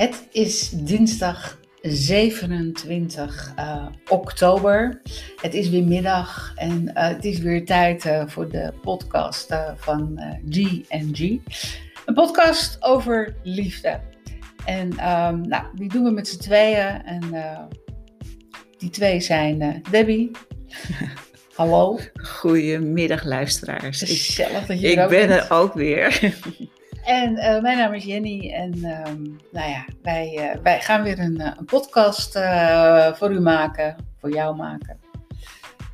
Het is dinsdag 27 uh, oktober. Het is weer middag en uh, het is weer tijd uh, voor de podcast van G&G. Een podcast over liefde. En um, nou, die doen we met z'n tweeën. En die twee zijn Debbie. Hallo. Goedemiddag luisteraars. Gezellig dat je ik, ik ben er ook weer. En uh, mijn naam is Jenny en um, nou ja, wij, uh, wij gaan weer een, een podcast uh, voor u maken, voor jou maken,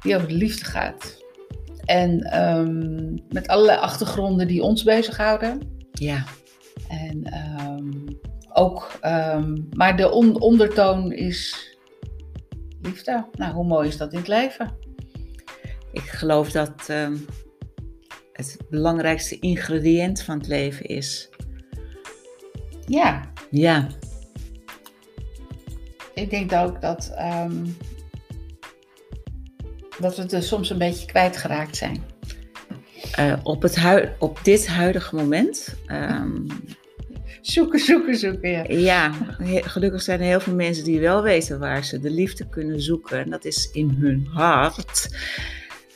die over de liefde gaat. En um, met allerlei achtergronden die ons bezighouden. Ja. En um, ook, maar de on ondertoon is liefde. Nou, hoe mooi is dat in het leven? Ik geloof dat het belangrijkste ingrediënt van het leven is. Ja. Ja. Ik denk ook dat, um, dat we het er soms een beetje kwijtgeraakt zijn. Uh, op, het hui op dit huidige moment. Um, zoeken, zoeken, zoeken. Ja. ja, gelukkig zijn er heel veel mensen die wel weten waar ze de liefde kunnen zoeken. En dat is in hun hart.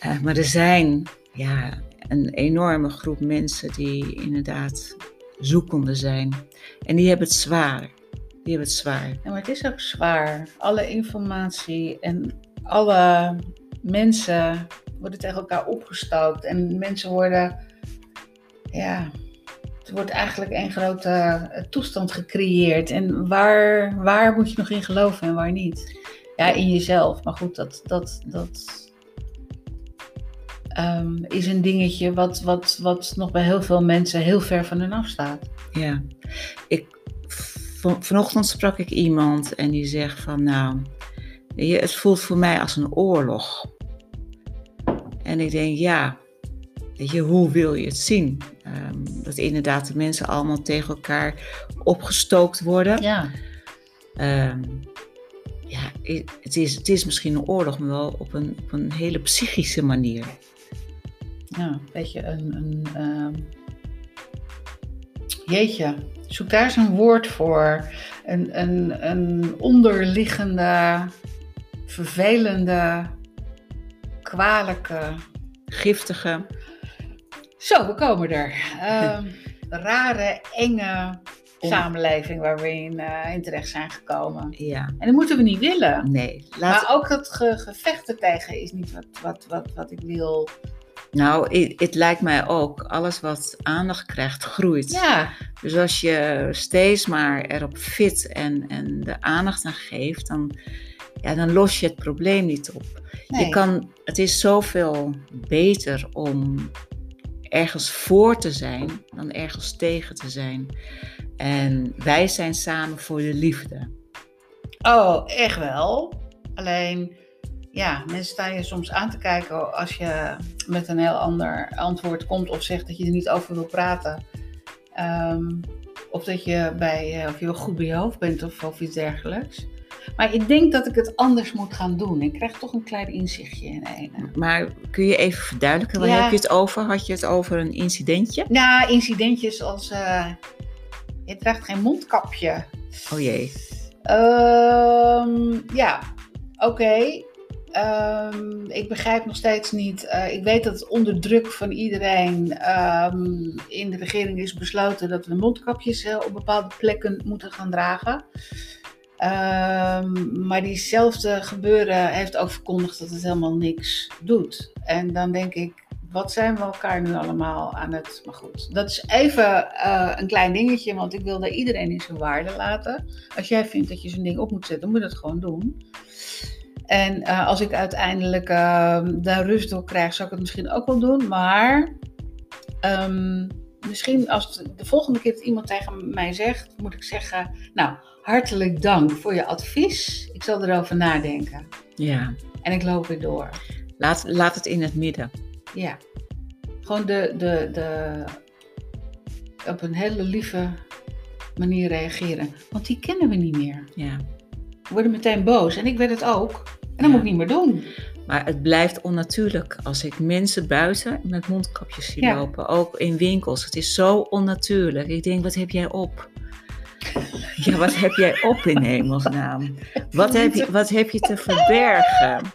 Uh, maar er zijn ja, een enorme groep mensen die inderdaad zoekende zijn. En die hebben het zwaar. Die hebben het zwaar. Ja, maar het is ook zwaar. Alle informatie en alle mensen worden tegen elkaar opgestookt. En mensen worden, ja, het wordt eigenlijk een grote toestand gecreëerd. En waar, waar moet je nog in geloven en waar niet? Ja, in jezelf. Maar goed, dat, dat, dat, um, is een dingetje wat, wat, wat nog bij heel veel mensen heel ver van hun af staat. Ja, ik, van, vanochtend sprak ik iemand en die zegt van nou, het voelt voor mij als een oorlog. En ik denk ja, weet je, hoe wil je het zien? Um, dat inderdaad de mensen allemaal tegen elkaar opgestookt worden. Ja. Um, ja, het is, het is misschien een oorlog, maar wel op een, op een hele psychische manier ja, een beetje een, een uh, jeetje, zoek daar eens een woord voor. Een, een, een onderliggende, vervelende, kwalijke, giftige. Zo, we komen er. Uh, rare, enge samenleving waar we in, uh, in terecht zijn gekomen. Ja. En dat moeten we niet willen. Nee. Laat... Maar ook dat ge gevechten tegen is niet wat, wat, wat, wat ik wil. Nou, het lijkt mij ook, alles wat aandacht krijgt, groeit. Ja. Dus als je steeds maar erop fit en, en de aandacht aan geeft, dan, ja, dan los je het probleem niet op. Nee. Je kan, het is zoveel beter om ergens voor te zijn dan ergens tegen te zijn. En wij zijn samen voor de liefde. Oh, echt wel. Alleen ja, mensen staan je soms aan te kijken als je met een heel ander antwoord komt of zegt dat je er niet over wil praten. Um, of dat je bij, of je goed bij je hoofd bent of, of iets dergelijks. Maar ik denk dat ik het anders moet gaan doen. Ik krijg toch een klein inzichtje in een. Maar kun je even verduidelijken, waar Ja. heb je het over? Had je het over een incidentje? Nou, incidentjes als eh, je draagt geen mondkapje. Oh jee. Ehm, ja, oké. Ehm, ik begrijp nog steeds niet. eh, ik weet dat onder druk van iedereen ehm, in de regering is besloten dat we mondkapjes eh, op bepaalde plekken moeten gaan dragen. Ehm, maar diezelfde gebeuren heeft ook verkondigd dat het helemaal niks doet. En dan denk ik, wat zijn we elkaar nu allemaal aan het. Maar goed, dat is even eh, een klein dingetje, want ik wil iedereen in zijn waarde laten. Als jij vindt dat je zo'n ding op moet zetten, moet je dat gewoon doen. En uh, als ik uiteindelijk uh, daar rust door krijg, zou ik het misschien ook wel doen. Maar um, misschien als de, de volgende keer dat iemand tegen mij zegt, moet ik zeggen: Nou, hartelijk dank voor je advies. Ik zal erover nadenken. Ja. En ik loop weer door. Laat, laat het in het midden. Ja. Gewoon de, de, de, op een hele lieve manier reageren. Want die kennen we niet meer. Ja. Worden meteen boos. En ik werd het ook. En dat Ja. moet ik niet meer doen. Maar het blijft onnatuurlijk als ik mensen buiten met mondkapjes zie Ja. lopen. Ook in winkels. Het is zo onnatuurlijk. Ik denk, wat heb jij op? Ja, wat heb jij op in hemelsnaam? Wat heb je, wat heb je te verbergen?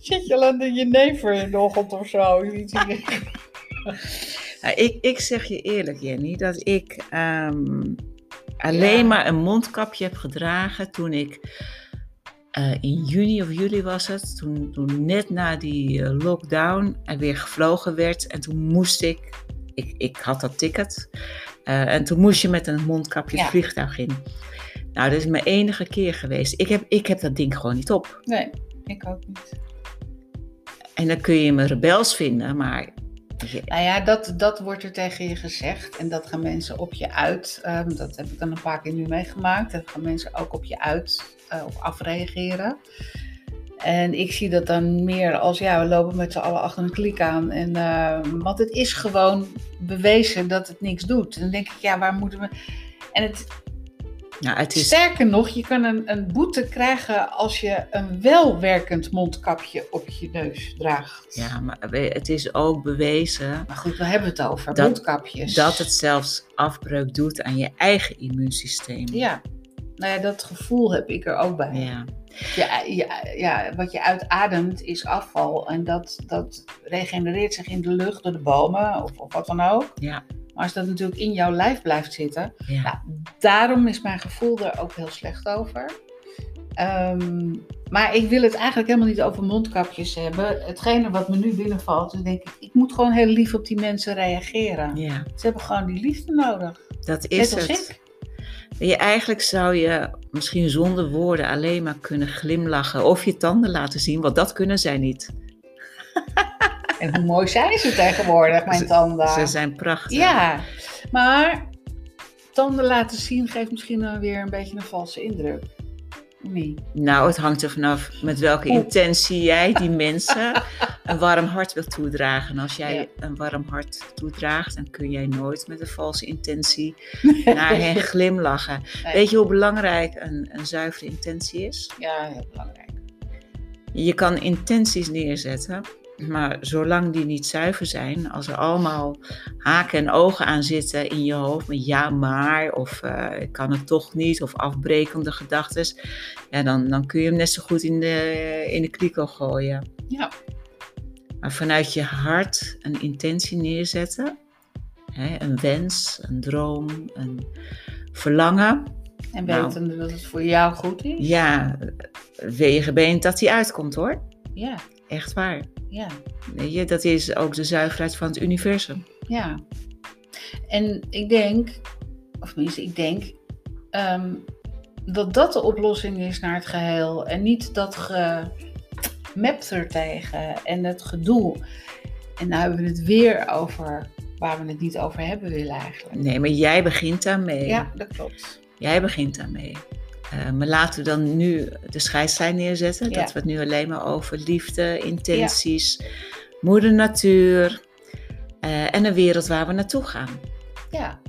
Zit je al aan de jenever in de ochtend of zo? Ik, ik zeg je eerlijk, Jenny, dat ik ehm, alleen Ja. maar een mondkapje heb gedragen toen ik eh, in juni of juli was het, toen, toen net na die eh, lockdown er weer gevlogen werd en toen moest ik, ik, ik had dat ticket, eh, en toen moest je met een mondkapje het Ja. vliegtuig in. Nou, dat is mijn enige keer geweest. Ik heb, ik heb dat ding gewoon niet op. Nee, ik ook niet. En dan kun je me rebels vinden, maar Nou ja, dat, dat wordt er tegen je gezegd. En dat gaan mensen op je uit. Ehm, dat heb ik dan een paar keer nu meegemaakt. Dat gaan mensen ook op je uit eh, of afreageren. En ik zie dat dan meer als, ja, we lopen met z'n allen achter een kliek aan. En, ehm, want het is gewoon bewezen dat het niks doet. En dan denk ik, ja, waar moeten we... En het, nou, het is sterker nog, je kan een, een boete krijgen als je een welwerkend mondkapje op je neus draagt. Ja, maar het is ook bewezen Maar goed, we hebben het over Dat- mondkapjes. dat het zelfs afbreuk doet aan je eigen immuunsysteem. Ja, nou ja, dat gevoel heb ik er ook bij. Ja. Ja, ja, ja, wat je uitademt is afval en dat, dat regenereert zich in de lucht door de bomen of, of wat dan ook. Ja. Maar als dat natuurlijk in jouw lijf blijft zitten, Ja. nou, daarom is mijn gevoel er ook heel slecht over. Ehm, maar ik wil het eigenlijk helemaal niet over mondkapjes hebben. Hetgene wat me nu binnenvalt, is denk ik, ik moet gewoon heel lief op die mensen reageren. ja, Ze hebben gewoon die liefde nodig. dat is het. ik. Je, eigenlijk zou je misschien zonder woorden alleen maar kunnen glimlachen of je tanden laten zien, want dat kunnen zij niet. En hoe mooi zijn ze tegenwoordig, mijn tanden. Ze zijn prachtig. Ja, maar tanden laten zien geeft misschien dan weer een beetje een valse indruk. Niet. Nou, het hangt er vanaf met welke intentie jij die mensen een warm hart wilt toedragen. En als jij Ja. een warm hart toedraagt, dan kun jij nooit met een valse intentie naar hen glimlachen. Nee. Weet je hoe belangrijk een, een zuivere intentie is? Ja, heel belangrijk. Je kan intenties neerzetten, maar zolang die niet zuiver zijn, als er allemaal haken en ogen aan zitten in je hoofd, met ja maar, of eh, ik kan het toch niet, of afbrekende gedachten, ja, dan, dan kun je hem net zo goed in de, in de kliko gooien. Ja. Maar vanuit je hart een intentie neerzetten, hè, een wens, een droom, een verlangen, En Nou. wetende dat het voor jou goed is. ja, wegenbeent dat die uitkomt hoor. Ja, Echt waar. Ja, Weet je, dat is ook de zuiverheid van het universum. ja. En ik denk, of tenminste ik denk, ehm, dat dat de oplossing is naar het geheel. En niet dat gemapt ertegen en het gedoe. En nou hebben we het weer over waar we het niet over hebben willen eigenlijk. Nee, maar jij begint daarmee. Ja, dat klopt. Jij begint daarmee. Eh maar laten we dan nu de scheidslijn neerzetten. Ja. Dat we het nu alleen maar over liefde, intenties, moeder natuur eh, en een wereld waar we naartoe gaan. Ja.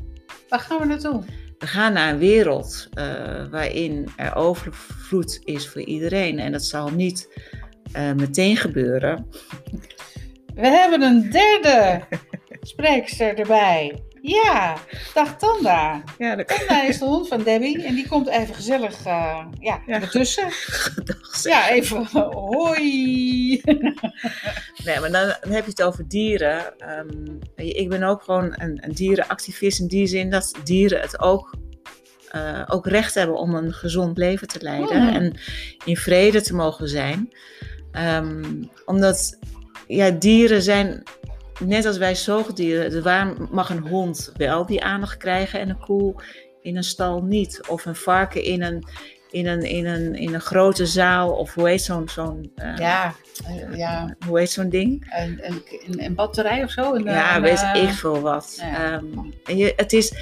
Waar gaan we naartoe? We gaan naar een wereld eh, waarin er overvloed is voor iedereen. En dat zal niet meteen gebeuren. We hebben een derde spreekster erbij. Ja, dag Tanda. Ja, dat Tanda is de hond van Debbie en die komt even gezellig eh, ja, Ja. ertussen. gedacht. Ja, even hoi. Nee, maar dan, heb je het over dieren. Ehm, ik ben ook gewoon een, een dierenactivist in die zin dat dieren het ook, eh, ook recht hebben om een gezond leven te leiden Mm. en in vrede te mogen zijn. Ehm, omdat ja, dieren zijn, net als wij zoogdieren, waarom mag een hond wel die aandacht krijgen en een koe in een stal niet? Of een varken in een, in een, in een, in een grote zaal, of hoe heet zo'n zo'n eh, Ja, eh, ja hoe heet zo'n ding? een, een, een, batterij of zo. Een, ja, weet eh, ik veel wat. ja. Ehm, je, het is,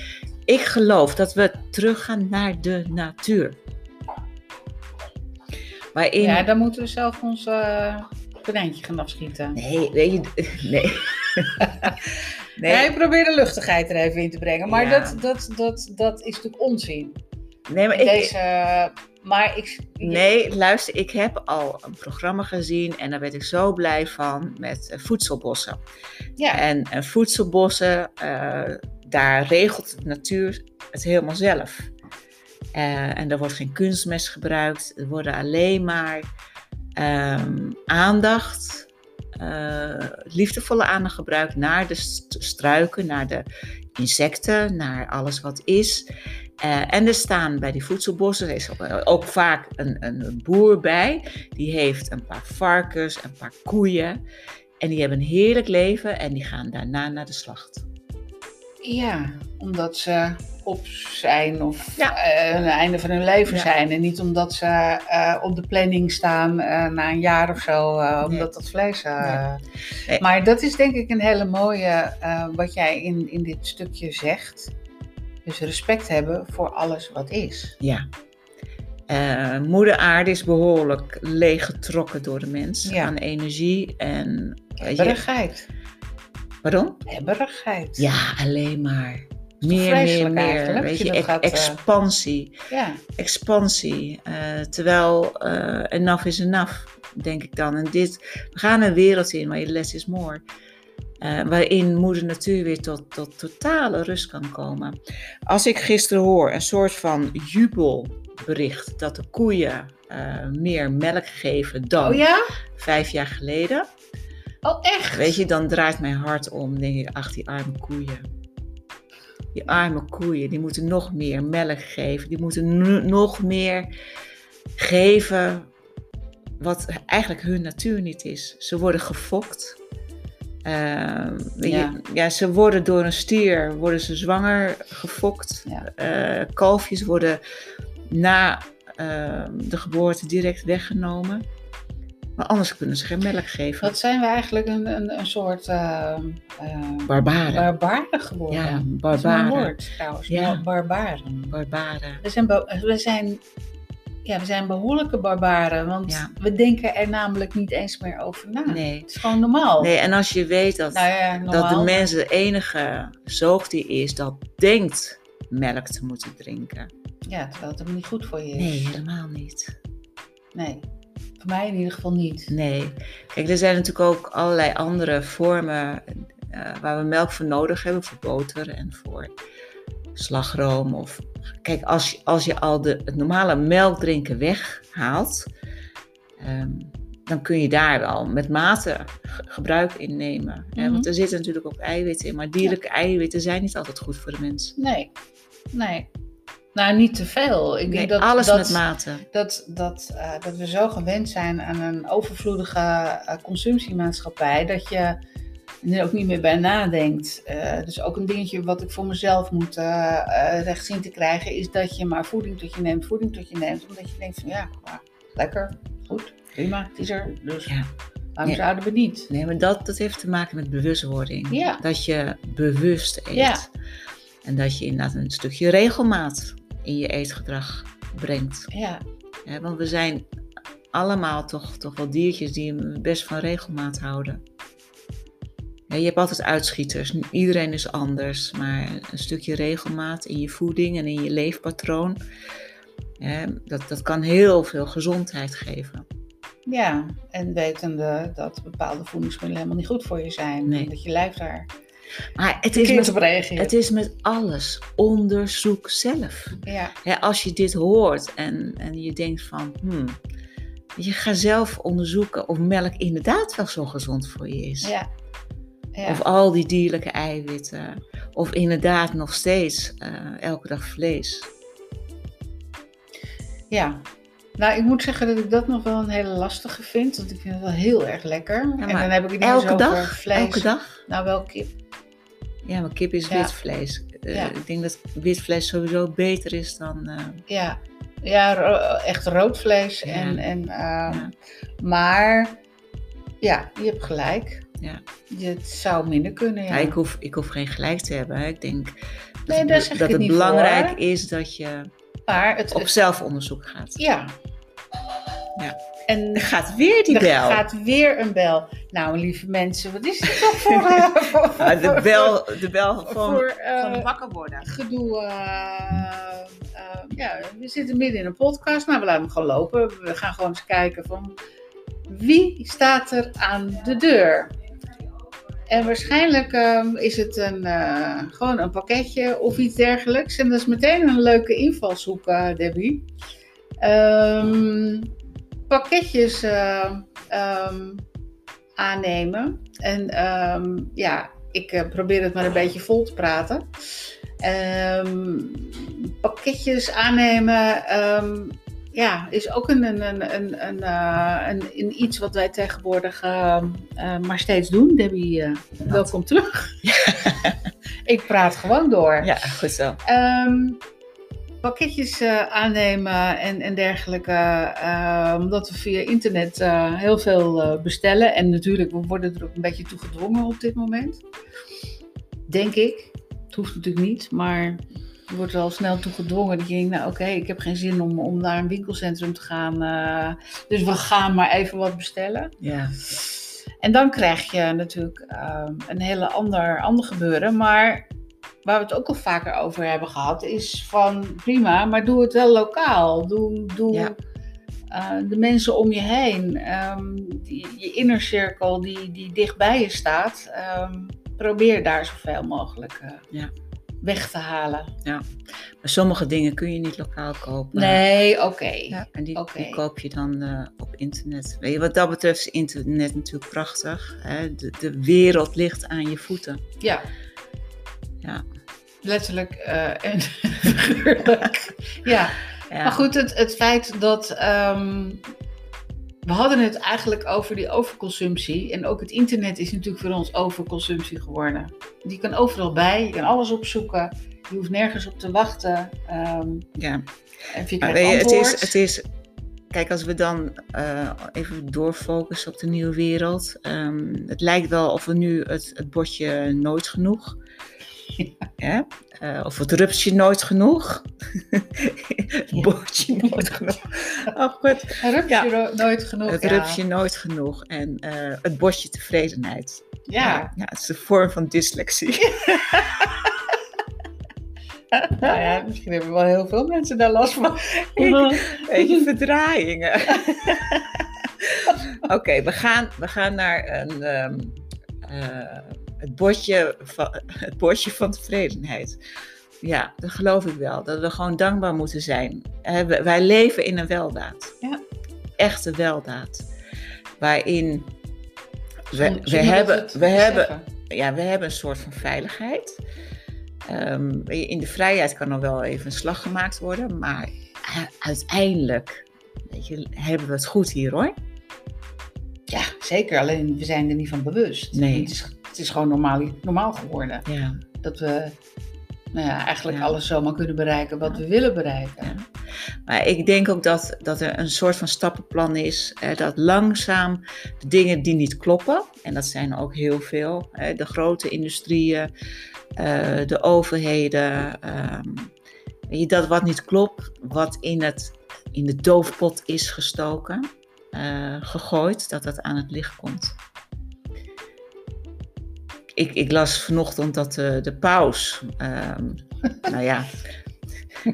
ik geloof dat we teruggaan naar de natuur. Waarin... Ja, dan moeten we zelf ons uh, konijntje gaan afschieten. Nee, weet je... Nee. nee. Ja, je probeert de luchtigheid er even in te brengen. Maar Ja. dat, dat, dat, dat is natuurlijk onzin. nee, maar ik... Deze, maar ik... Nee, luister, ik heb al een programma gezien en daar werd ik zo blij van met eh, voedselbossen. Ja, En eh, voedselbossen, eh, daar regelt de natuur het helemaal zelf. En er wordt geen kunstmest gebruikt. Er worden alleen maar ehm, aandacht, eh, liefdevolle aandacht gebruikt naar de st- struiken, naar de insecten, naar alles wat is. Eh, en er staan bij die voedselbossen is ook, ook vaak een, een boer bij. Die heeft een paar varkens, een paar koeien. En die hebben een heerlijk leven en die gaan daarna naar de slacht. Ja, omdat ze op zijn of Ja. eh, aan het einde van hun leven Ja. zijn. En niet omdat ze eh, op de planning staan eh, na een jaar of zo, Nee. omdat dat vlees... Nee. Maar dat is denk ik een hele mooie, wat jij in, in dit stukje zegt. Dus respect hebben voor alles wat is. Ja. Moeder aarde is behoorlijk leeggetrokken door de mens Ja. aan energie en... je- Pardon? Hebberigheid. Ja, alleen maar. Meer, meer, meer. Weet je, gaat, eh, expansie. Ja. Expansie. Eh, terwijl eh enough is enough, denk ik dan. En dit, we gaan een wereld in waar je less is more. Waarin moeder natuur weer tot, tot totale rust kan komen. Als ik gisteren hoor een soort van jubelbericht dat de koeien meer melk geven dan Oh ja? vijf jaar geleden. Oh echt? Weet je, dan draait mijn hart om. Denk ik, ach, die arme koeien. Die arme koeien, die moeten nog meer melk geven. Die moeten nog meer geven wat eigenlijk hun natuur niet is. Ze worden gefokt. Ehm, weet je, Ja. ja, ze worden door een stier worden ze zwanger gefokt. Ja. Eh, kalfjes worden na ehm, de geboorte direct weggenomen. Maar anders kunnen ze geen melk geven. Wat zijn we eigenlijk een, een, een soort uh, Barbaren. barbaren geworden? Ja, Dat is barbaren. woord trouwens. Ja. Barbaren. Barbaren. We zijn, we zijn, ja, we zijn behoorlijke barbaren, want Ja. we denken er namelijk niet eens meer over na. Nee. Het is gewoon normaal. nee, en als je weet dat, Nou ja, dat de mens de enige zoogdier is dat denkt melk te moeten drinken. Ja, terwijl het helemaal niet goed voor je is. Nee, helemaal niet. Nee. Voor mij in ieder geval niet. Nee. Kijk, er zijn natuurlijk ook allerlei andere vormen eh, waar we melk voor nodig hebben. Voor boter en voor slagroom. Of... Kijk, als je, als je al de, het normale melkdrinken weghaalt, ehm, dan kun je daar al met mate ge- gebruik in nemen. hè. Mhm. Want er zitten natuurlijk ook eiwitten in, maar dierlijke eiwitten zijn niet altijd goed voor de mens. Nee. Nee. Nou, niet te veel. Ik Nee, denk dat, alles dat, met mate. dat, dat, eh, dat we zo gewend zijn aan een overvloedige eh, consumptiemaatschappij dat je er ook niet meer bij nadenkt. Eh, dus ook een dingetje wat ik voor mezelf moet recht zien te krijgen, is dat je maar voeding tot je neemt, voeding tot je neemt. Omdat je denkt van ja, nou, lekker, goed, prima, het is er. Dus Ja. waarom Ja. zouden we niet? Nee, maar dat, dat heeft te maken met bewustwording. Ja. Dat je bewust eet. Ja. En dat je inderdaad een stukje regelmaat in je eetgedrag brengt. Ja, want we zijn allemaal toch, toch wel diertjes die best van regelmaat houden. Ja, je hebt altijd uitschieters. Iedereen is anders. Maar een stukje regelmaat in je voeding en in je leefpatroon. dat, dat kan heel veel gezondheid geven. ja, en wetende dat bepaalde voedingsmiddelen helemaal niet goed voor je zijn. Nee. En dat je lijf daar Maar het is, met, het is met alles. Onderzoek zelf. Ja, Hè, als je dit hoort en, en je denkt van, hmm, je gaat zelf onderzoeken of melk inderdaad wel zo gezond voor je is. ja. ja. Of al die dierlijke eiwitten. Of inderdaad nog steeds eh, elke dag vlees. Ja. Nou, ik moet zeggen dat ik dat nog wel een hele lastige vind. Want ik vind het wel heel erg lekker. en dan heb ik het niet Elke eens over dag? vlees. Elke dag? Nou, wel kip. Ja, maar kip is Ja. wit vlees. Eh, Ja. Ik denk dat wit vlees sowieso beter is dan... eh, Ja, ja ro- echt rood vlees. Ja. En, en. Maar ja, je hebt gelijk. Ja. Je- Het zou minder kunnen, ja. ik, hoef, ik hoef geen gelijk te hebben. Hè. Ik denk dat, Nee, ik dat het belangrijk voor. is dat je maar het, op het- zelfonderzoek gaat. ja. Ja. En Er gaat weer die er bel. gaat weer een bel. Nou, lieve mensen, wat is dit toch voor... eh, voor- de bel, de bel van, voor, van wakker worden. gedoe. eh, ja, we zitten midden in een podcast, maar we laten hem gewoon lopen. We gaan gewoon eens kijken van wie staat er aan de deur. En waarschijnlijk ehm, is het een, gewoon een pakketje of iets dergelijks. En dat is meteen een leuke invalshoek, Debbie. Ehm, pakketjes eh, ehm, aannemen. En ehm, ja, ik eh, probeer het maar een beetje vol te praten. Ehm, pakketjes aannemen ja, is ook een, een, een, een, een, eh, een, iets wat wij tegenwoordig maar steeds doen. Debbie, welkom terug. ik praat gewoon door. Ja, goed zo. Pakketjes eh, aannemen en, en dergelijke. eh, omdat we via internet eh, heel veel eh, bestellen. En natuurlijk, we worden er ook een beetje toe gedwongen op dit moment. Denk ik. Het hoeft natuurlijk niet, maar je wordt er al snel toe gedwongen. Dat je denkt, nou oké, ik heb geen zin om, om naar een winkelcentrum te gaan. eh, dus we gaan maar even wat bestellen. Ja. En dan krijg je natuurlijk een hele ander, ander gebeuren. Maar waar we het ook al vaker over hebben gehad, is van prima, maar doe het wel lokaal. Doe, doe Ja. eh, de mensen om je heen, ehm, die, je innercirkel die, die dicht bij je staat, ehm, probeer daar zoveel mogelijk eh, Ja. weg te halen. Maar sommige dingen kun je niet lokaal kopen. Nee, oké. Ja, en die koop je dan eh, op internet. Weet je, wat dat betreft is internet natuurlijk prachtig. Hè? De, de wereld ligt aan je voeten. Ja. Ja. Letterlijk eh, en figuurlijk. ja. Ja. Maar goed, het, het feit dat. ehm, we hadden het eigenlijk over die overconsumptie. En ook het internet is natuurlijk voor ons overconsumptie geworden. Die kan overal bij, je kan alles opzoeken. Je hoeft nergens op te wachten. ehm, ja. en je Maar weet je, het is, het is, kijk, als we dan eh, even doorfocussen op de nieuwe wereld. ehm, het lijkt wel of we nu het, het bordje nooit genoeg. Ja. eh, of het rupsje nooit genoeg. het Ja. bordje nooit genoeg. Oh goed. Een rupsje nooit genoeg. Het ja. rupsje nooit genoeg. En eh, het bordje tevredenheid. Ja, ja, het is een vorm van dyslexie. nou ja, misschien hebben wel heel veel mensen daar last van. Weet je, verdraaiingen. Oké, we, gaan, we gaan naar een, ehm, eh, het, bordje van, het bordje van tevredenheid. Ja, dat geloof ik wel. Dat we gewoon dankbaar moeten zijn. Wij leven in een weldaad. Ja. Echte weldaad. Waarin we, we, hebben, we, hebben, ja, we hebben een soort van veiligheid. Je, in de vrijheid kan er wel even een slag gemaakt worden, maar uiteindelijk weet je, hebben we het goed hier hoor. Ja, zeker. Alleen we zijn er niet van bewust. Nee. Het is, het is gewoon normaal, normaal geworden. Ja. Dat we nou ja, eigenlijk Ja. alles zomaar kunnen bereiken wat we willen bereiken. Ja. Maar ik denk ook dat, dat er een soort van stappenplan is, hè, dat langzaam de dingen die niet kloppen, en dat zijn ook heel veel, hè, de grote industrieën, eh, de overheden, ehm, weet je, dat wat niet klopt, wat in, het, in de doofpot is gestoken, eh, gegooid, dat dat aan het licht komt. Ik, ik las vanochtend dat de, de paus, ehm, nou ja,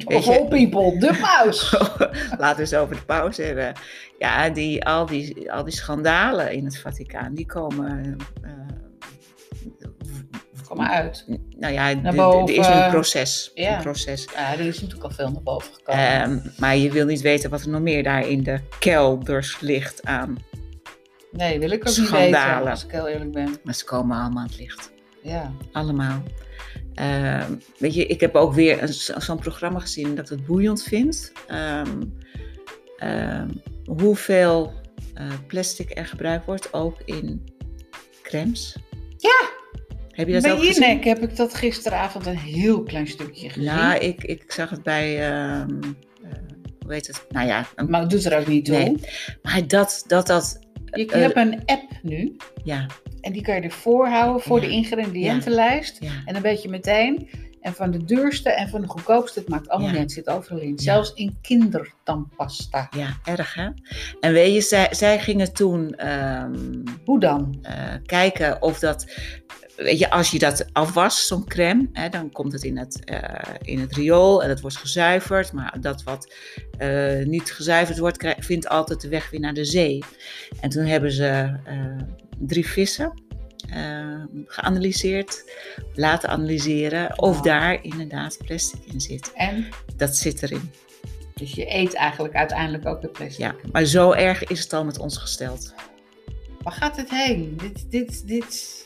Of all people, de paus. Laten we eens over de paus hebben. Ja, die, al, die, al die schandalen in het Vaticaan, die komen. Kom maar uit. nou ja, er- er is een proces. Ja. Een proces. Ja, er is natuurlijk al veel naar boven gekomen. Ehm, maar je wil niet weten wat er nog meer daar in de kelders ligt aan. Nee, wil ik ook schandalen. niet weten, als ik heel eerlijk ben. Maar ze komen allemaal aan het licht. Ja. Allemaal. Ehm, weet je, ik heb ook weer zo'n programma gezien dat ik het boeiend vind. Ehm, ehm, hoeveel eh, plastic er gebruikt wordt, ook in crèmes. Ja. Heb je dat Bij ook gezien? Jinek heb ik dat gisteravond een heel klein stukje gezien. Ja, ik, ik zag het bij, ehm, eh, hoe heet het? Nou ja, een- Maar het doet er ook niet toe. Nee. maar dat, dat, dat, Je, je Eh, hebt een app nu. ja, En die kan je ervoor houden voor Ja. de ingrediëntenlijst. ja. En dan weet je meteen. En van de duurste en van de goedkoopste, het maakt allemaal Ja. niet, het zit overal in. Zelfs in kindertandpasta. Ja, erg hè? En weet je, zij, zij gingen toen ehm, Hoe dan? eh, kijken of dat, weet je, als je dat afwast, zo'n crème, hè, dan komt het in het, eh, in het riool en het wordt gezuiverd. Maar dat wat eh, niet gezuiverd wordt, krijg- vindt altijd de weg weer naar de zee. En toen hebben ze eh, drie vissen geanalyseerd, laten analyseren of daar inderdaad plastic in zit. En? Dat zit erin. Dus je eet eigenlijk uiteindelijk ook de plastic. Ja, maar zo erg is het al met ons gesteld. Waar gaat het heen? Dit, dit, dit...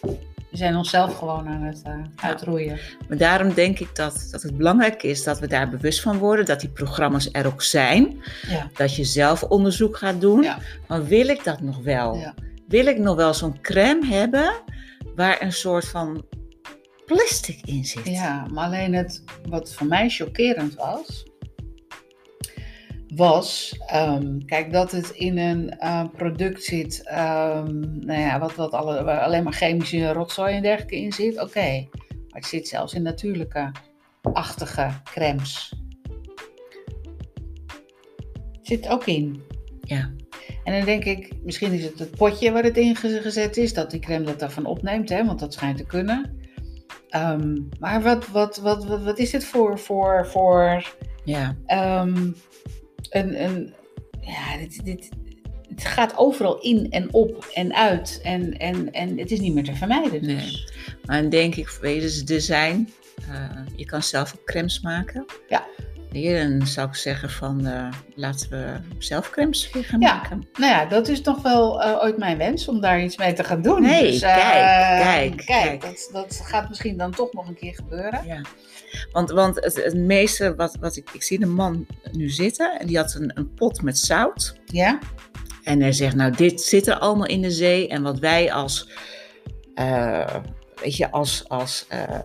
We zijn onszelf gewoon aan het eh, uitroeien. Maar daarom denk ik dat, dat het belangrijk is dat we daar bewust van worden, dat die programma's er ook zijn, Ja. dat je zelf onderzoek gaat doen. Ja. Maar wil ik dat nog wel? Wil ik nog wel zo'n crème hebben waar een soort van plastic in zit? Ja, maar alleen het wat voor mij chockerend was, was, ehm, kijk, dat het in een eh, product zit, ehm, nou ja, wat, wat alle, waar alleen maar chemische rotzooi en dergelijke in zit, oké. Maar het zit zelfs in natuurlijke, achtige crèmes. Zit ook in. Ja. En dan denk ik, misschien is het het potje waar het in ge- gezet is, dat die crème dat daarvan opneemt, hè, want dat schijnt te kunnen. Ehm, maar wat, wat, wat, wat, wat is het voor, voor, voor ja. ehm, een, een, ja, dit, dit, het gaat overal in en op en uit en, en, en het is niet meer te vermijden. Dus. Nee. Maar dan denk ik, weet je, dus design. eh, je kan zelf ook crèmes maken. Ja. Hier, dan zou ik zeggen van, eh, laten we zelf crèmes weer gaan Ja. maken. Nou ja, dat is nog wel eh, ooit mijn wens om daar iets mee te gaan doen. Nee, Dus, eh, kijk, kijk, kijk. Dat, dat gaat misschien dan toch nog een keer gebeuren. Ja, want, want het, het meeste wat, wat ik, ik zie een man nu zitten en die had een, een pot met zout. Ja? En hij zegt, nou dit zit er allemaal in de zee en wat wij als, weet je, als, als eh, eh,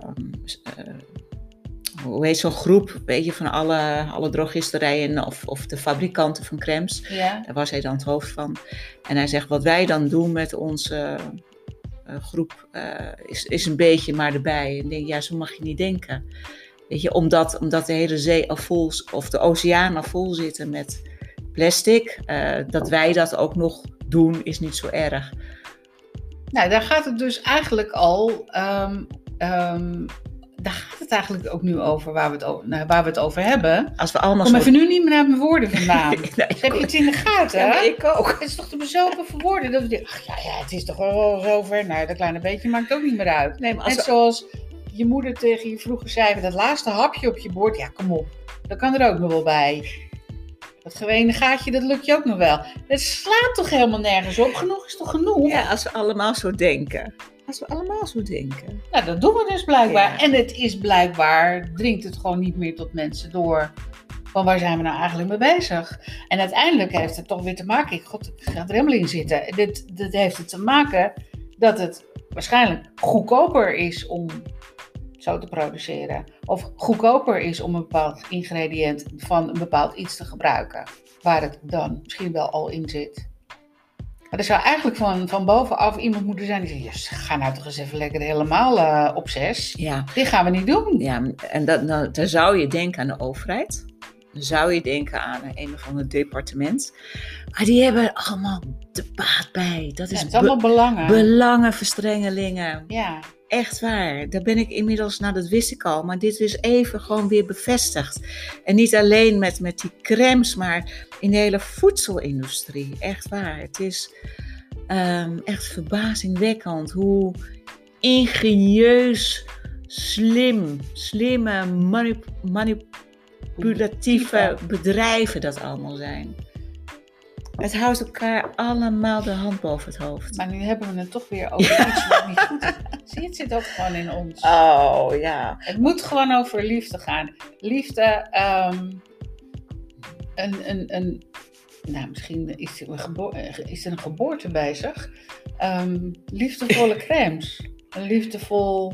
hoe heet zo'n groep, weet je, van alle, alle drogisterijen of, of de fabrikanten van crèmes. Ja. Daar was hij dan het hoofd van. En hij zegt, wat wij dan doen met onze eh, groep eh, is, is een beetje maar erbij. En ik denk, ja, zo mag je niet denken. Weet je, omdat, omdat de hele zee al vol, of de oceaan al vol zitten met plastic, eh, dat wij dat ook nog doen, is niet zo erg. Nou, daar gaat het dus eigenlijk al. ehm, ehm, daar gaat het eigenlijk ook nu over waar we het over, nou, waar we het over hebben. Als we allemaal Kom zo... even nu niet meer naar mijn woorden vandaan. Nee, ik Heb je iets in de gaten? Ja, ik ook. Het is toch te bezopen verwoorden dat we denken, ach ja, ja, het is toch wel zover. Nou, dat kleine beetje maakt ook niet meer uit. Nee, maar als Net we- zoals je moeder tegen je vroeger zei, dat laatste hapje op je bord, ja, kom op. Dat kan er ook nog wel bij. Dat gewene gaatje, dat lukt je ook nog wel. Het slaat toch helemaal nergens op? Genoeg is toch genoeg? Ja, als we allemaal zo denken. Als we allemaal zo denken. Nou, dat doen we dus blijkbaar. Ja. En het is blijkbaar, dringt het gewoon niet meer tot mensen door. Van waar zijn we nou eigenlijk mee bezig? En uiteindelijk heeft het toch weer te maken. Ik, God, ik ga er helemaal in zitten. Dit, dit heeft het te maken dat het waarschijnlijk goedkoper is om zo te produceren. Of goedkoper is om een bepaald ingrediënt van een bepaald iets te gebruiken. Waar het dan misschien wel al in zit. Maar er zou eigenlijk van, van bovenaf iemand moeten zijn die zegt: "Yes, ga nou toch eens even lekker helemaal eh, op zes. Ja, Dit gaan we niet doen. Ja, en dat, nou, dan zou je denken aan de overheid. Dan zou je denken aan een of ander departement. Maar die hebben er allemaal de baat bij. Dat Ja, is het is allemaal belangen. be- belangenverstrengelingen. ja. Echt waar. Daar ben ik inmiddels, nou dat wist ik al, maar dit is even gewoon weer bevestigd. En niet alleen met, met die crèmes, maar in de hele voedselindustrie. Echt waar. Het is ehm, echt verbazingwekkend hoe ingenieus, slim, slimme, manip- manipulatieve bedrijven dat allemaal zijn. Het houdt elkaar allemaal de hand boven het hoofd. Maar nu hebben we het toch weer over iets wat niet goed is. Zie je, het zit ook gewoon in ons. Oh ja. Het moet gewoon over liefde gaan. Liefde, ehm, een, een, een, nou, misschien is er een, gebo- is er een geboorte bezig. Ehm, liefdevolle crèmes. Een liefdevol,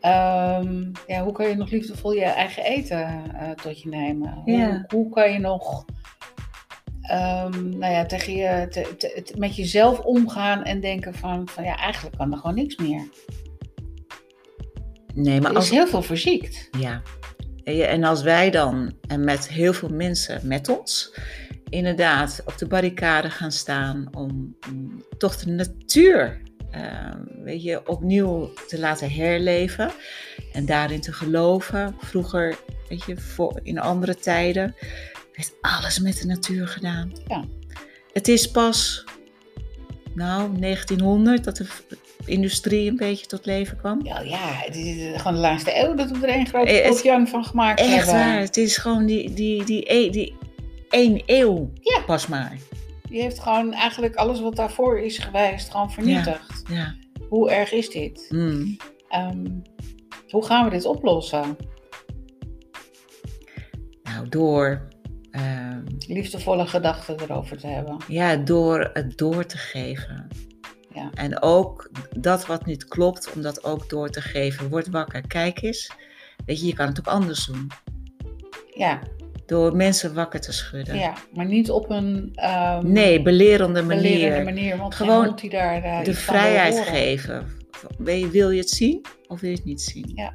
ehm, ja, hoe kan je nog liefdevol je eigen eten eh, tot je nemen? Hoe, Ja. hoe kan je nog ehm, nou ja, tegen je, te- te- te- met jezelf omgaan en denken van, van ja, eigenlijk kan er gewoon niks meer. Nee, maar Er als, is heel veel verziekt. Ja. En als wij dan, en met heel veel mensen met ons, inderdaad op de barricade gaan staan om, om toch de natuur, eh, weet je, opnieuw te laten herleven en daarin te geloven. Vroeger, weet je, voor, in andere tijden, werd alles met de natuur gedaan. Ja. Het is pas nou, 1900, dat de industrie een beetje tot leven kwam. Ja, ja, het is gewoon de laatste eeuw dat we er één grote Eh, potjang van gemaakt Echt hebben. waar, het is gewoon die, die, die, e- die één eeuw Ja. pas maar. Die heeft gewoon eigenlijk alles wat daarvoor is geweest gewoon vernietigd. Ja. Hoe erg is dit? Mm. Ehm, hoe gaan we dit oplossen? Nou, door, ehm, Liefdevolle gedachten erover te hebben. ja, door het door te geven. Ja. En ook dat wat niet klopt, om dat ook door te geven. Word wakker, kijk eens. Weet je, je kan het ook anders doen. Ja, Door mensen wakker te schudden. ja maar niet op een ehm, Nee, belerende manier. belerende manier. Want Gewoon die daar eh, de vrijheid geven. Wil je, wil je het zien of wil je het niet zien? Ja.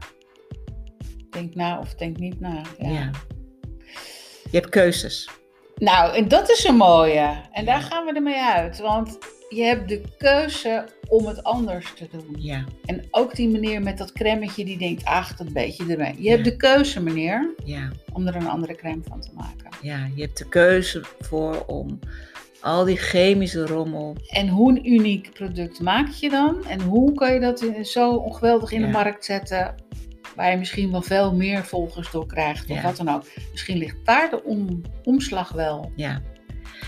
Denk na of denk niet na. Ja. Ja. Je hebt keuzes. Nou, en dat is een mooie. En daar gaan we ermee uit. Want je hebt de keuze om het anders te doen. Ja, En ook die meneer met dat cremmetje die denkt, ach, dat beetje ermee. Je hebt de keuze, meneer, ja, om er een andere crème van te maken. ja. Je hebt de keuze voor om al die chemische rommel. En hoe een uniek product maak je dan? En hoe kan je dat zo ongeweldig in de markt zetten? Waar je misschien wel veel meer volgers door krijgt. Of Ja. wat dan ook. Misschien ligt daar de om- omslag wel. Ja,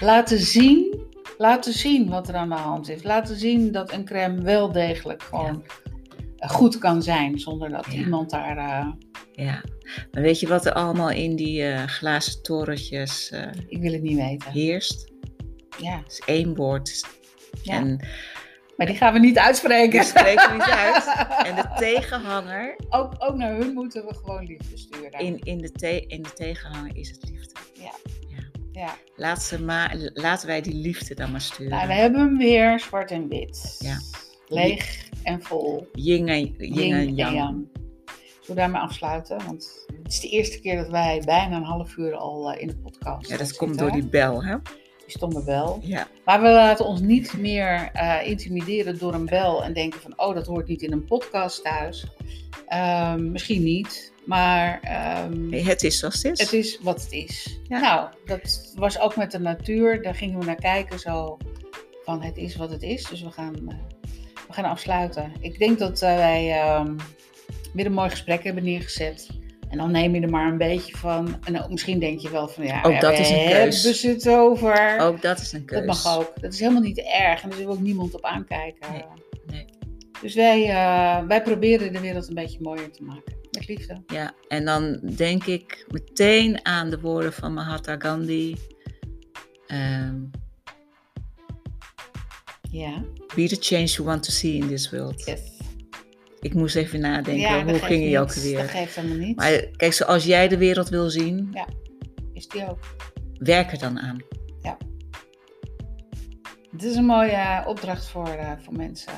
Laten zien, laten zien wat er aan de hand is. Laten zien dat een crème wel degelijk gewoon goed kan zijn. Zonder dat Ja. iemand daar... eh, ja. Maar weet je wat er allemaal in die eh, glazen torentjes eh, ik wil het niet weten. heerst? Ja, Het is één woord. ja. En maar die gaan we niet uitspreken. die spreken we niet uit. En de tegenhanger, ook, ook naar hun moeten we gewoon liefde sturen. in, in, de te, in de tegenhanger is het liefde. Ja. ja. Ja. Laat ze maar, laten wij die liefde dan maar sturen. Nou, we hebben hem weer zwart en wit. Ja. Leeg en vol. Yin en, yin Yin en en yang. yang. Zullen we daarmee afsluiten? Want het is de eerste keer dat wij bijna een half uur al eh, in de podcast Ja, dat zitten, komt door die bel, hè? Die stomme bel. Ja, Maar we laten ons niet meer eh, intimideren door een bel en denken van, oh, dat hoort niet in een podcast thuis. Ehm, misschien niet, maar ehm, het is zoals het is. het is wat het is. Ja. Nou, dat was ook met de natuur. Daar gingen we naar kijken zo van, het is wat het is. Dus we gaan, eh, we gaan afsluiten. Ik denk dat eh, wij ehm, weer een mooi gesprek hebben neergezet. En dan neem je er maar een beetje van. En ook, misschien denk je wel van ja, Ook dat is een keus. hebben ze het over. Ook dat is een keus. Dat mag ook. Dat is helemaal niet erg. En daar we ook niemand op aankijken. Nee, nee. Dus wij, eh, wij proberen de wereld een beetje mooier te maken. Met liefde. Ja, en dan denk ik meteen aan de woorden van Mahatma Gandhi. Ehm, Ja. be the change you want to see in this world. Yes. Ik moest even nadenken, ja, hoe ging je ook weer? Dat geeft helemaal niet. Maar kijk, zoals jij de wereld wil zien, Is die ook. werk er dan aan. Het is een mooie opdracht voor, eh, voor mensen.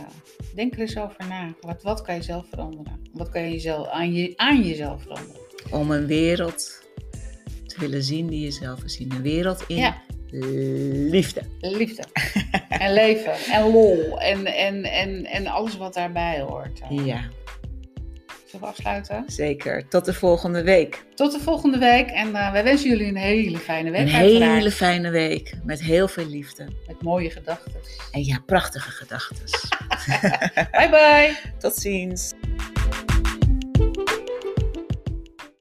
Denk er eens over na. Wat, wat kan je zelf veranderen? Wat kan je jezelf, aan, je, aan jezelf veranderen? Om een wereld te willen zien die je zelf wil zien. Een wereld in Ja. liefde. Liefde. en leven. En lol. En, en, en, en alles wat daarbij hoort. Ja, Zullen we afsluiten? zeker. Tot de volgende week. Tot de volgende week. En eh, wij wensen jullie een hele fijne week. Een uiteraard. hele fijne week met heel veel liefde. Met mooie gedachten. En ja, prachtige gedachten. Bye bye. Tot ziens.